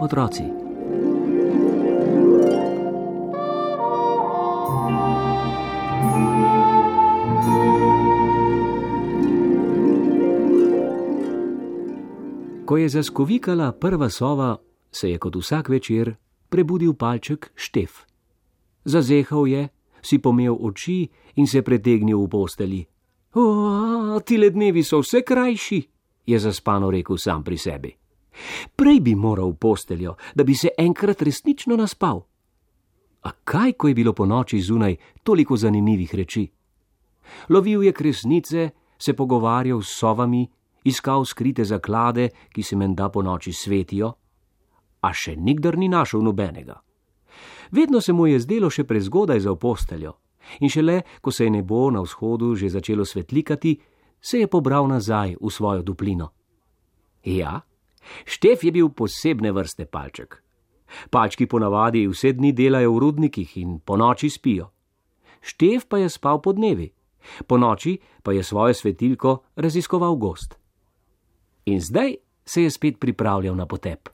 otroci. Ko je zaskovikala prva sova, se je kot vsak večer prebudil palček Štef. Zazehal je, si pomel oči in se pretegnil v posteli. O, ti lednevi so vse krajši, je zaspano rekel sam pri sebi. Prej bi moral v posteljo, da bi se enkrat resnično naspal. A kaj, ko je bilo po noči zunaj toliko zanimivih reči? Lovil je kresnice, se pogovarjal s sovami, iskal skrite zaklade, ki se menda po noči svetijo, a še nikdar ni našel nobenega. Vedno se mu je zdelo še prezgodaj za posteljo, in šele, ko se je nebo na vzhodu že začelo svetlikati, se je pobral nazaj v svojo duplino. Ja, Štef je bil posebne vrste palček. Palčki ponavadi vse dni delajo v rudnikih in po noči spijo. Štef pa je spal po dnevi, po noči pa je svojo svetilko raziskoval gost. In zdaj se je spet pripravljal na potep.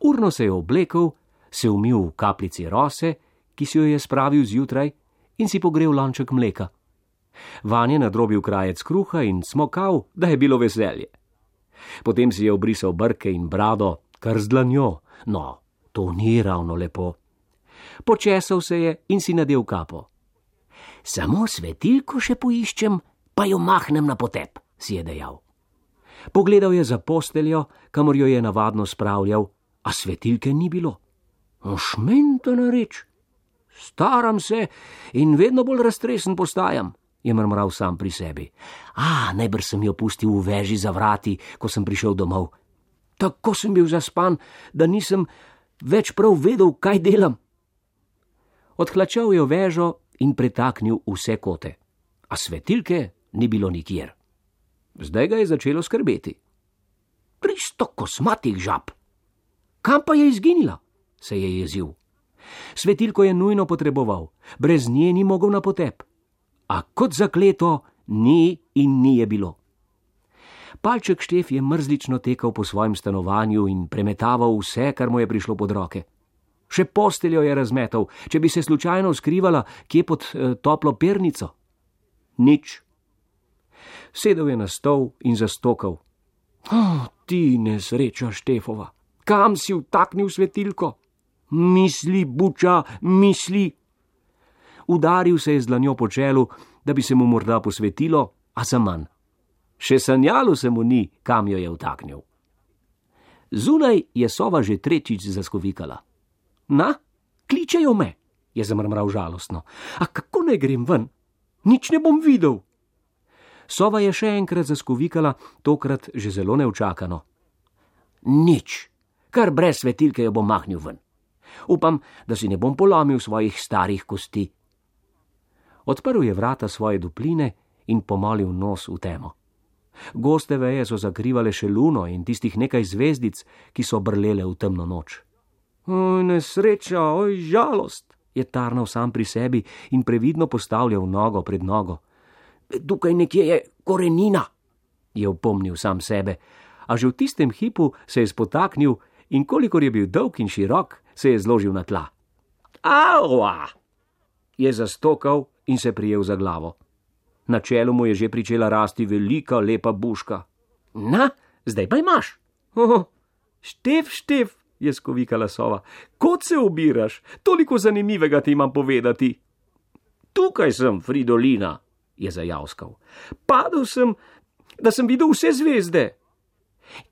Urno se je oblekel, se umil v kapljici rose, ki si jo je spravil zjutraj, in si pogrel lonček mleka. Van je nadrobil krajec kruha in smokal, da je bilo veselje. Potem si je obrisal brke in brado, kar z dlanjo, no, to ni ravno lepo. Počesal se je in si nadel kapo. Samo svetilko še poiščem, pa jo mahnem na potep, si je dejal. Pogledal je za posteljo, kamor jo je navadno spravljal, a svetilke ni bilo. Ošmentana reč. Staram se in vedno bolj raztresen postajam, je mrmral sam pri sebi. A, najbrž sem jo pustil v veži za vrati, ko sem prišel domov. Tako sem bil zaspan, da nisem več prav vedel, kaj delam. Odhlačal je vežo in pretaknil vse kote, a svetilke ni bilo nikjer. Zdaj ga je začelo skrbeti. Tristo kosmatih žab. Kam pa je izginila? se je jezil. Svetilko je nujno potreboval, brez nje ni mogel na potep. A kot zakleto, ni in ni je bilo. Palček Štef je mrzlično tekal po svojem stanovanju in premetaval vse, kar mu je prišlo pod roke. Še posteljo je razmetal, če bi se slučajno skrivala kje pod eh, toplo pernico. Nič. Sedel je na stol in zastokal. Oh, ti nesreča Štefova, kam si vtaknil svetilko? Misli, buča, misli. Udaril se je z dlanjo po čelu, da bi se mu morda posvetilo, a za manj. Še sanjalo se mu ni, kam jo je vtaknil. Zunaj je sova že tretjič zaskovikala. Na, kličejo me, je zamrmral žalostno. A kako ne grem ven? Nič ne bom videl. Sova je še enkrat zaskovikala, tokrat že zelo neučakano. Nič, kar brez svetilke jo bom mahnil ven. Upam, da si ne bom polomil svojih starih kosti. Odprl je vrata svoje dupline in pomolil nos v temo. Goste veje so zakrivale še luno in tistih nekaj zvezdic, ki so brlele v temno noč. Oj, nesreča, oj, žalost, je tarnal sam pri sebi in previdno postavljal nogo pred nogo. Tukaj nekje je korenina, je opomnil sam sebe, a že v tistem hipu se je spotaknil in kolikor je bil dolg in širok, se je zložil na tla. Aua! je zastokal in se prijel za glavo. Na čelu mu je že pričela rasti velika, lepa buška. Na, zdaj pa imaš. Oh, štef, štef, je skovikala sova. Kot se obiraš, toliko zanimivega ti imam povedati. Tukaj sem, Fridolina, je zajavskal. Padel sem, da sem videl vse zvezde.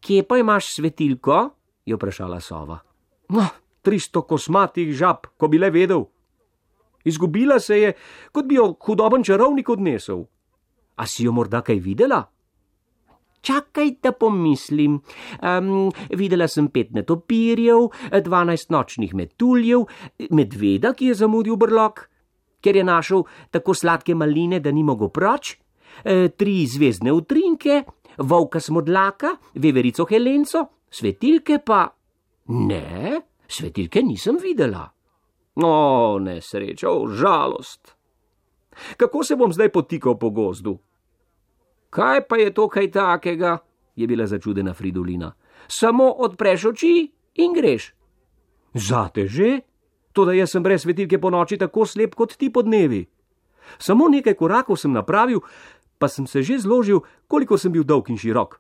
Kje pa imaš svetilko? je vprašala sova. No, tristo kosmatih žab, ko bi le vedel. Izgubila se je, kot bi jo hudoben čarovnik odnesel. A si jo morda kaj videla? Čakaj, da pomislim. Um, videla sem pet netopirjev, dvanajst nočnih metuljev, medveda, ki je zamudil brlog, ker je našel tako sladke maline, da ni mogel proč, e, tri zvezdne utrinke, volka smodlaka, veverico helenco, svetilke pa. Ne, svetilke nisem videla. O, nesreča, žalost. Kako se bom zdaj potikal po gozdu? Kaj pa je to kaj takega? je bila začudena Fridolina. Samo odpreš oči In greš. Zate že? To, da jaz sem brez svetilke po noči tako slep kot ti po dnevi. Samo nekaj korakov sem napravil, pa sem se že zložil, koliko sem bil dolg in širok.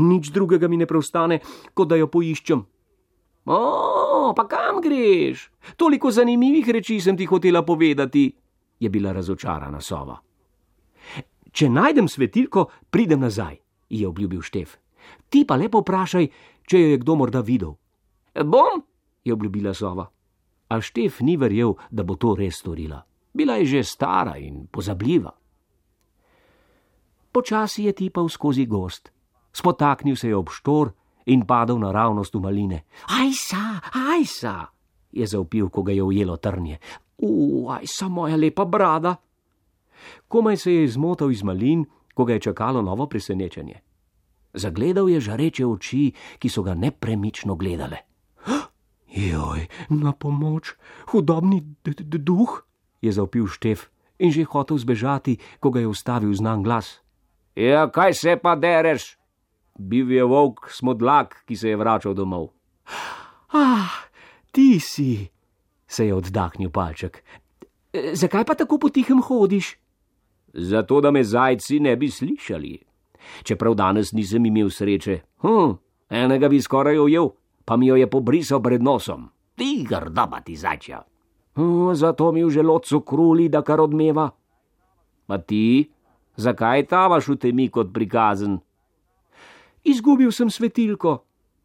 Nič drugega mi ne preostane, kot da jo poiščem. O, pa kam greš? Toliko zanimivih reči sem ti hotela povedati, je bila razočarana sova. Če najdem svetilko, pridem nazaj, je obljubil Štef. Ti pa lepo vprašaj, če jo je kdo morda videl. Bom, je obljubila sova. A Štef ni verjel, da bo to res storila. Bila je že stara in pozabljiva. Počasi je tipal skozi gost, spotaknil se je ob štor in padel naravnost v maline. Ajsa, ajsa, je zaupil, ko ga je ujelo trnje. Uaj, samo moja lepa brada. Komaj se je izmotal iz malin, ko ga je čakalo novo presenečenje. Zagledal je žareče oči, ki so ga nepremično gledale. Joj, na pomoč, hudobni duh, je zaupil Štef in že hotel zbežati, ko ga je ustavil znan glas. Ja, kaj se pa dereš? Bil je volk smodlak, ki se je vračal domov. Ah, ti si, se je oddahnil palček. Zakaj pa tako potihem hodiš? Zato, da me zajci ne bi slišali. Čeprav danes nisem imel sreče, hm, enega bi skoraj ujel, pa mi jo je pobrisal pred nosom. Ti grda ti zajčja. Hm, zato mi v želodcu kruli, da kar odmeva. Pa ti, zakaj tavaš v temi kot prikazen? Izgubil sem svetilko,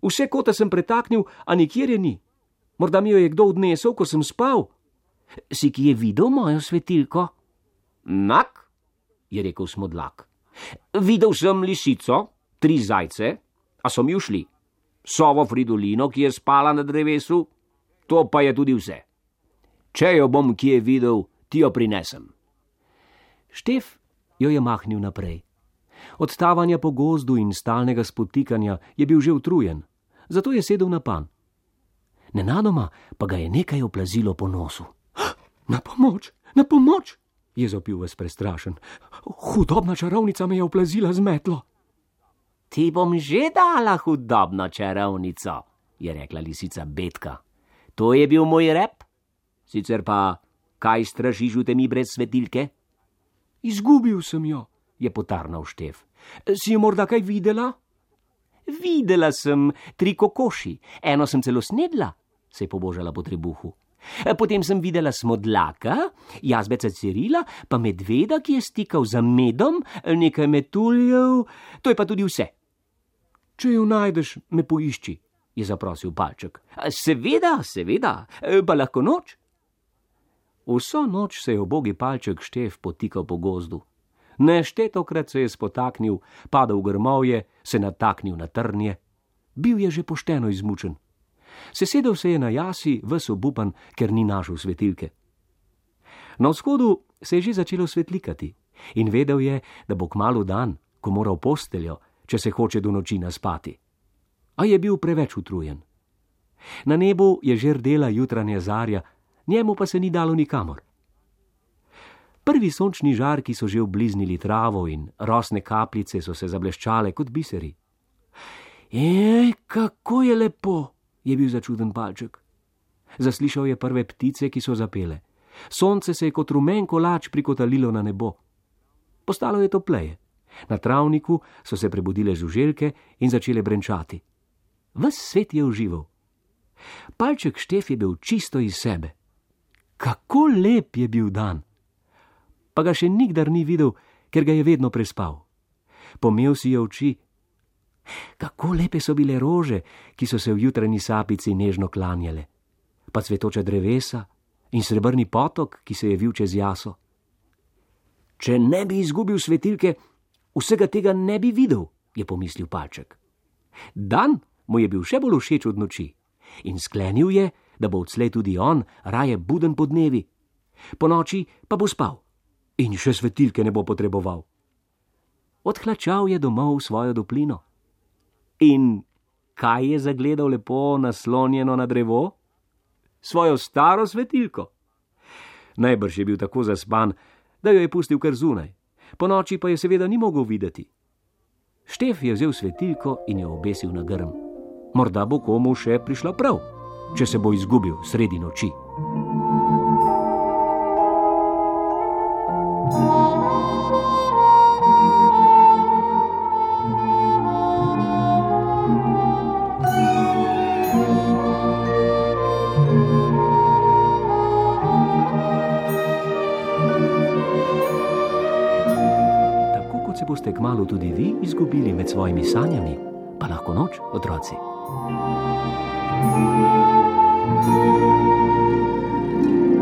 vse kote sem pretaknil, a nikjer je ni. Morda mi jo je kdo odnesel, ko sem spal. Si ki je videl mojo svetilko? Nak, je rekel smodlak. Videl sem lisico, tri zajce, a so mi ušli. Sovo Fridolino, ki je spala na drevesu, to pa je tudi vse. Če jo bom kje videl, ti jo prinesem. Štef jo je mahnil naprej. Od tavanja po gozdu in stalnega spotikanja je bil že utrujen, zato je sedel na pan. Nenadoma pa ga je nekaj oplazilo po nosu. Na pomoč, na pomoč, je zopil ves prestrašen. Hudobna čarovnica me je oplazila z metlo. Ti bom že dala hudobno čarovnico, je rekla lisica Betka. To je bil moj rep. Sicer pa, kaj stražiš v temi brez svetilke? Izgubil sem jo, je potarnal Štef. Si jo morda kaj videla? Videla sem tri kokoši, eno sem celo snedla, se je pobožala po trebuhu. Potem sem videla smodlaka, jazbeca Cirila, pa medveda, ki je stikal za medom, nekaj metuljev, to je pa tudi vse. Če jo najdeš, me poišči, je zaprosil palček. Seveda, seveda, pa lahko noč. Vso noč se je obogi palček štef potikal po gozdu. Neštetokrat se je spotaknil, padal v grmovje, se nataknil na trnje. Bil je že pošteno izmučen. Sesedel se je na jasi, ves obupan, ker ni našel svetilke. Na vzhodu se je že začelo svetlikati in vedel je, da bo kmalo dan, ko mora v posteljo, če se hoče do noči naspati. A je bil preveč utrujen. Na nebu je že rdela jutranja zarja, njemu pa se ni dalo nikamor. Prvi sončni žarki so že obliznili travo in rosne kapljice so se zableščale kot biseri. Ej, kako je lepo! je bil začuden palček. Zaslišal je prve ptice, ki so zapele. Sonce se je kot rumen kolač prikotalilo na nebo. Postalo je topleje. Na travniku so se prebudile žuželke in začele brenčati. Ves svet je užival. Palček Štef je bil čisto iz sebe. Kako lep je bil dan! Pa ga še nikdar ni videl, ker ga je vedno prespal. Pomel si je oči Kako lepe so bile rože, ki so se v jutranji sapici nežno klanjale, pa cvetoče drevesa in srebrni potok, ki se je vil čez jaso. Če ne bi izgubil svetilke, vsega tega ne bi videl, je pomislil palček. Dan mu je bil še bolj všeč od noči in sklenil je, da bo odslej tudi on raje buden po dnevi, po noči pa bo spal in še svetilke ne bo potreboval. Odhlačal je domov svojo doplino. In kaj je zagledal lepo naslonjeno na drevo? Svojo staro svetilko. Najbrž je bil tako zaspan, da jo je pustil kar zunaj, po noči pa je seveda ni mogel videti. Štef je vzel svetilko in jo obesil na grm. morda bo komu še prišla prav, če se bo izgubil sredi noči. otroci, boste kmalo tudi vi izgubili med svojimi sanjami, pa lahko noč, otroci. Thank you.